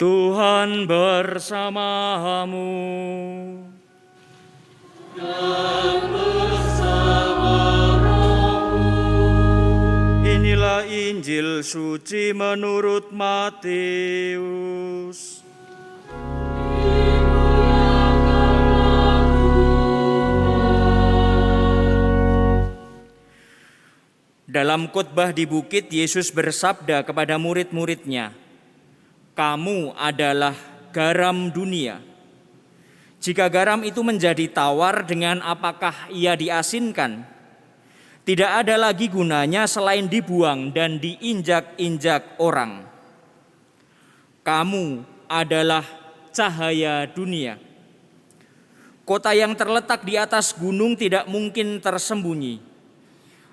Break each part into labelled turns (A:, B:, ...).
A: Tuhan bersamamu. Inilah Injil suci menurut Matius. Dalam khotbah di bukit, Yesus bersabda kepada murid-muridnya, "Kamu adalah garam dunia. Jika garam itu menjadi tawar, dengan apakah ia diasinkan? Tidak ada lagi gunanya selain dibuang dan diinjak-injak orang. Kamu adalah cahaya dunia." Kota yang terletak di atas gunung tidak mungkin tersembunyi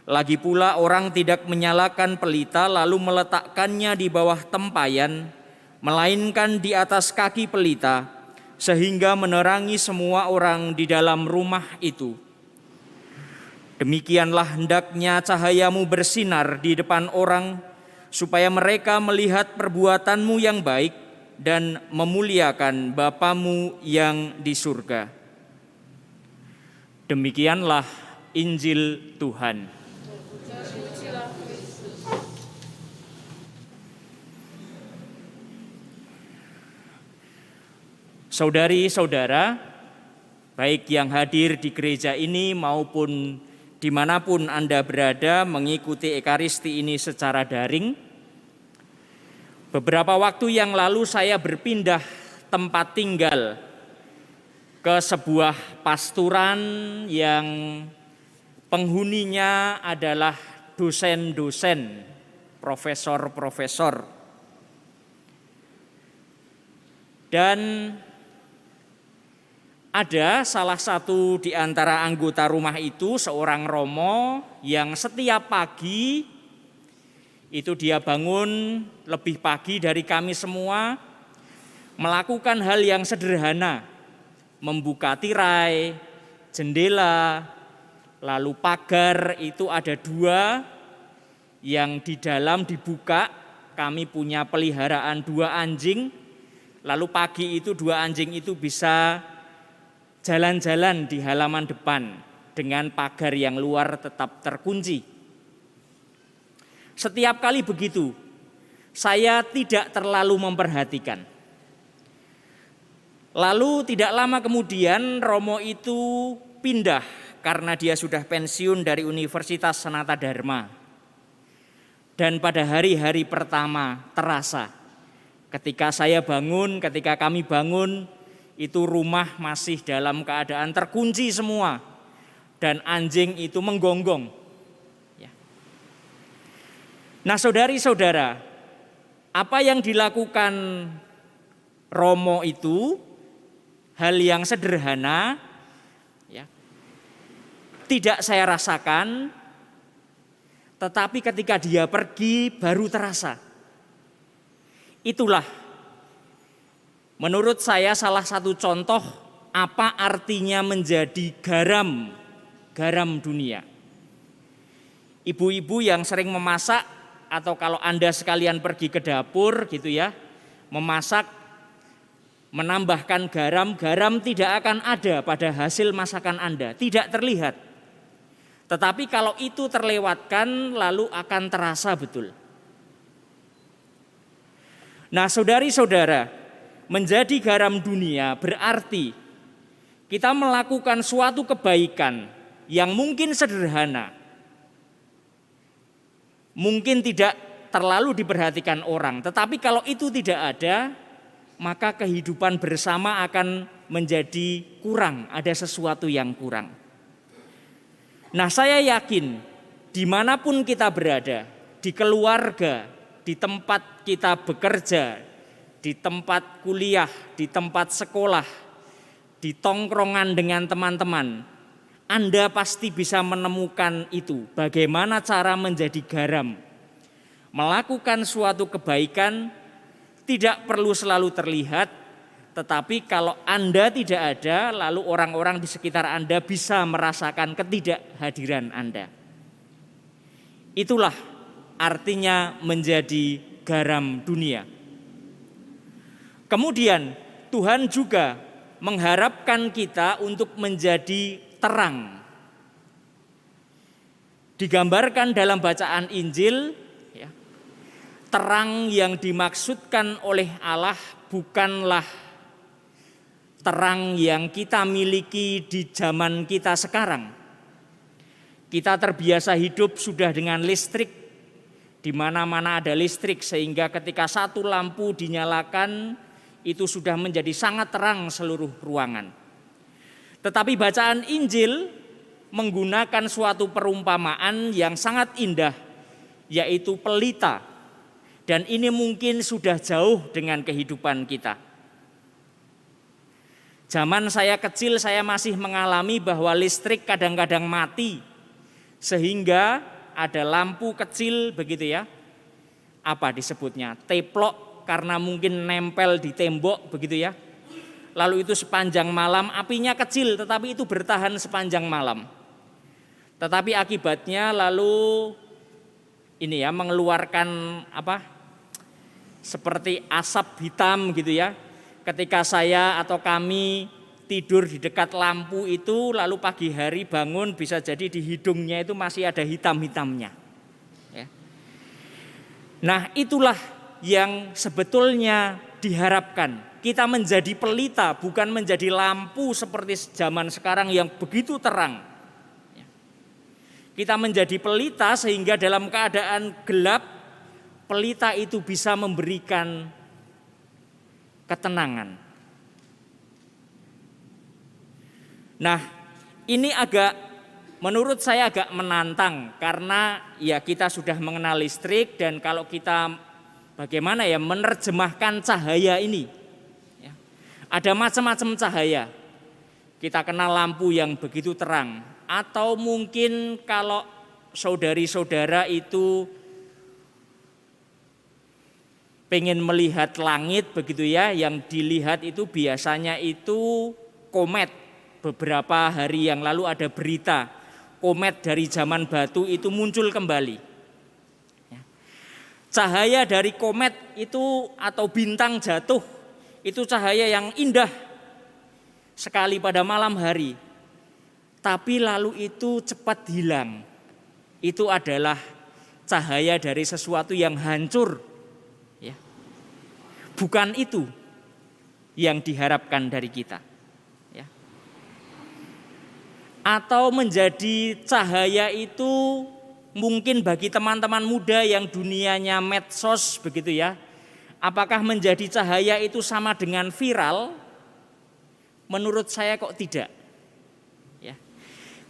A: lagi pula orang tidak menyalakan pelita lalu meletakkannya di bawah tempayan, melainkan di atas kaki pelita, sehingga menerangi semua orang di dalam rumah itu. Demikianlah hendaknya cahayamu bersinar di depan orang, supaya mereka melihat perbuatanmu yang baik dan memuliakan Bapamu yang di surga. Demikianlah Injil Tuhan. Saudari-saudara, baik yang hadir di gereja ini maupun di mana pun Anda berada mengikuti Ekaristi ini secara daring, beberapa waktu yang lalu saya berpindah tempat tinggal ke sebuah pasturan yang penghuninya adalah dosen-dosen, profesor-profesor. Dan ada salah satu di antara anggota rumah itu seorang Romo yang setiap pagi itu dia bangun lebih pagi dari kami semua melakukan hal yang sederhana. Membuka tirai, jendela, lalu pagar itu ada dua yang di dalam dibuka. Kami punya peliharaan dua anjing. Lalu pagi itu dua anjing itu bisa jalan-jalan di halaman depan dengan pagar yang luar tetap terkunci. Setiap kali begitu, saya tidak terlalu memperhatikan. Lalu tidak lama kemudian Romo itu pindah karena dia sudah pensiun dari Universitas Sanata Dharma. Dan pada hari-hari pertama terasa ketika saya bangun, ketika kami bangun, itu rumah masih dalam keadaan terkunci semua dan anjing itu menggonggong. Ya. Nah, saudari-saudara, apa yang dilakukan Romo itu hal yang sederhana, ya, tidak saya rasakan, tetapi ketika dia pergi baru terasa. Itulah Menurut saya salah satu contoh apa artinya menjadi garam, garam dunia. Ibu-ibu yang sering memasak atau kalau Anda sekalian pergi ke dapur gitu ya, memasak menambahkan garam, garam tidak akan ada pada hasil masakan Anda, tidak terlihat. Tetapi kalau itu terlewatkan lalu akan terasa betul. Nah, saudari-saudara, menjadi garam dunia berarti kita melakukan suatu kebaikan yang mungkin sederhana, mungkin tidak terlalu diperhatikan orang, tetapi kalau itu tidak ada, maka kehidupan bersama akan menjadi kurang, ada sesuatu yang kurang. Nah, saya yakin di mana pun kita berada, di keluarga, di tempat kita bekerja, di tempat kuliah, di tempat sekolah, di tongkrongan dengan teman-teman, Anda pasti bisa menemukan itu. Bagaimana cara menjadi garam? Melakukan suatu kebaikan tidak perlu selalu terlihat, tetapi kalau Anda tidak ada, lalu orang-orang di sekitar Anda bisa merasakan ketidakhadiran Anda. Itulah artinya menjadi garam dunia. Kemudian Tuhan juga mengharapkan kita untuk menjadi terang. Digambarkan dalam bacaan Injil, ya, terang yang dimaksudkan oleh Allah bukanlah terang yang kita miliki di zaman kita sekarang. Kita terbiasa hidup sudah dengan listrik, di mana-mana ada listrik, sehingga ketika satu lampu dinyalakan, itu sudah menjadi sangat terang seluruh ruangan. Tetapi bacaan Injil menggunakan suatu perumpamaan yang sangat indah, yaitu pelita. Dan ini mungkin sudah jauh dengan kehidupan kita. Zaman saya kecil saya masih mengalami bahwa listrik kadang-kadang mati. Sehingga ada lampu kecil begitu ya. Apa disebutnya? Teplok karena mungkin nempel di tembok begitu ya. Lalu itu sepanjang malam apinya kecil tetapi itu bertahan sepanjang malam. Tetapi akibatnya lalu ini ya mengeluarkan apa? Seperti asap hitam gitu ya. Ketika saya atau kami tidur di dekat lampu itu lalu pagi hari bangun bisa jadi di hidungnya itu masih ada hitam-hitamnya. Ya. Nah itulah yang sebetulnya diharapkan. Kita menjadi pelita, bukan menjadi lampu seperti zaman sekarang yang begitu terang. Kita menjadi pelita sehingga dalam keadaan gelap, pelita itu bisa memberikan ketenangan. Nah, ini agak menurut saya agak menantang karena ya kita sudah mengenal listrik dan kalau kita bagaimana ya menerjemahkan cahaya ini. Ya. Ada macam-macam cahaya. Kita kenal lampu yang begitu terang. Atau mungkin kalau saudari-saudara itu pengen melihat langit begitu ya, yang dilihat itu biasanya itu komet. Beberapa hari yang lalu ada berita komet dari zaman batu itu muncul kembali. Cahaya dari komet itu atau bintang jatuh itu cahaya yang indah sekali pada malam hari. Tapi lalu itu cepat hilang. Itu adalah cahaya dari sesuatu yang hancur. Ya. Bukan itu yang diharapkan dari kita. Ya. Atau menjadi cahaya itu mungkin bagi teman-teman muda yang dunianya medsos begitu ya, apakah menjadi cahaya itu sama dengan viral? Menurut saya kok tidak. Ya.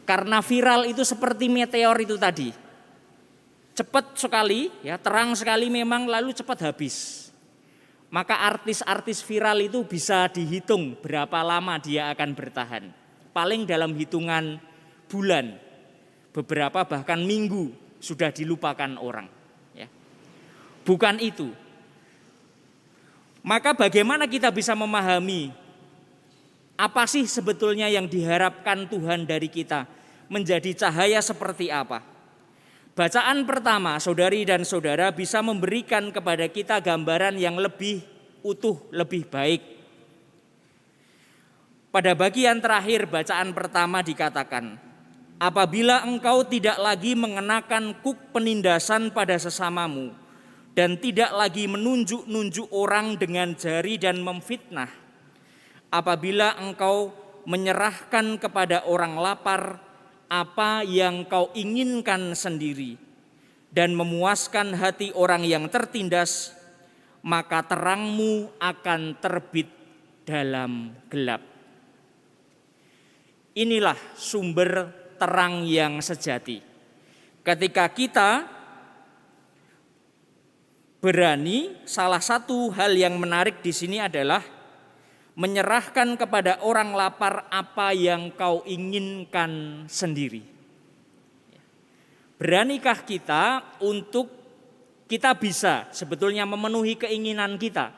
A: Karena viral itu seperti meteor itu tadi. Cepat sekali, ya, terang sekali memang lalu cepat habis. Maka artis-artis viral itu bisa dihitung berapa lama dia akan bertahan. Paling dalam hitungan bulan beberapa bahkan minggu sudah dilupakan orang. Ya. Bukan itu. Maka bagaimana kita bisa memahami apa sih sebetulnya yang diharapkan Tuhan dari kita menjadi cahaya seperti apa? Bacaan pertama, saudari dan saudara bisa memberikan kepada kita gambaran yang lebih utuh, lebih baik. Pada bagian terakhir bacaan pertama dikatakan, apabila engkau tidak lagi mengenakan kuk penindasan pada sesamamu dan tidak lagi menunjuk-nunjuk orang dengan jari dan memfitnah, apabila engkau menyerahkan kepada orang lapar apa yang kau inginkan sendiri dan memuaskan hati orang yang tertindas, maka terangmu akan terbit dalam gelap. Inilah sumber terang yang sejati. Ketika kita berani, salah satu hal yang menarik di sini adalah menyerahkan kepada orang lapar apa yang kau inginkan sendiri. Beranikah kita untuk kita bisa sebetulnya memenuhi keinginan kita,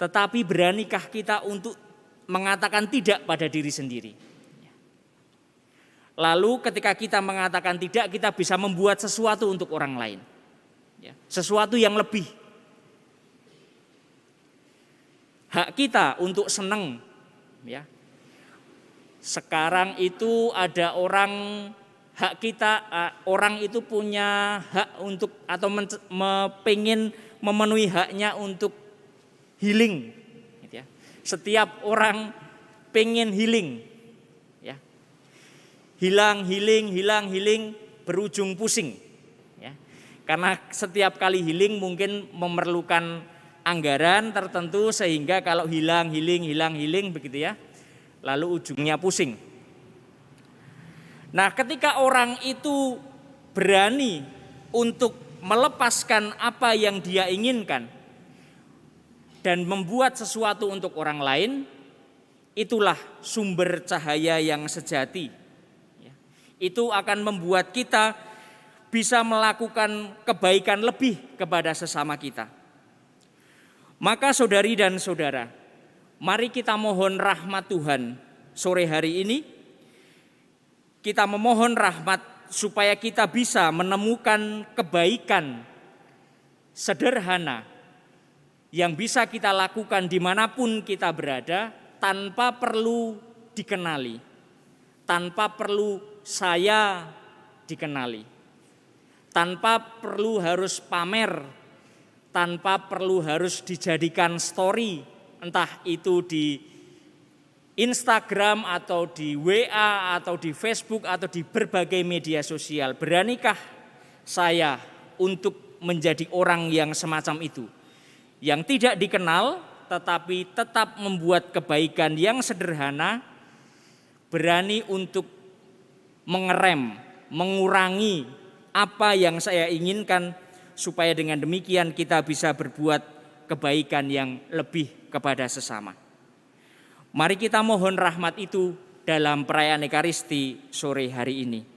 A: tetapi beranikah kita untuk mengatakan tidak pada diri sendiri? Lalu ketika kita mengatakan tidak, kita bisa membuat sesuatu untuk orang lain. Ya, sesuatu yang lebih. hak kita untuk senang ya. Sekarang itu ada orang hak kita orang itu punya hak untuk atau pengen memenuhi haknya untuk healing gitu ya. Setiap orang pengen healing. Hilang healing, hilang healing berujung pusing ya. Karena setiap kali healing mungkin memerlukan anggaran tertentu sehingga kalau hilang, healing, hilang, healing begitu ya. Lalu ujungnya pusing. Nah, ketika orang itu berani untuk melepaskan apa yang dia inginkan dan membuat sesuatu untuk orang lain, itulah sumber cahaya yang sejati. Itu akan membuat kita bisa melakukan kebaikan lebih kepada sesama kita. Maka saudari dan saudara, mari kita mohon rahmat Tuhan sore hari ini. Kita memohon rahmat supaya kita bisa menemukan kebaikan sederhana yang bisa kita lakukan di mana pun kita berada tanpa perlu dikenali, tanpa perlu saya dikenali, tanpa perlu harus pamer tanpa perlu harus dijadikan story, entah itu di Instagram atau di WA atau di Facebook atau di berbagai media sosial. Beranikah saya untuk menjadi orang yang semacam itu? Yang tidak dikenal tetapi tetap membuat kebaikan yang sederhana, berani untuk mengerem, mengurangi apa yang saya inginkan supaya dengan demikian kita bisa berbuat kebaikan yang lebih kepada sesama. Mari kita mohon rahmat itu dalam perayaan Ekaristi sore hari ini.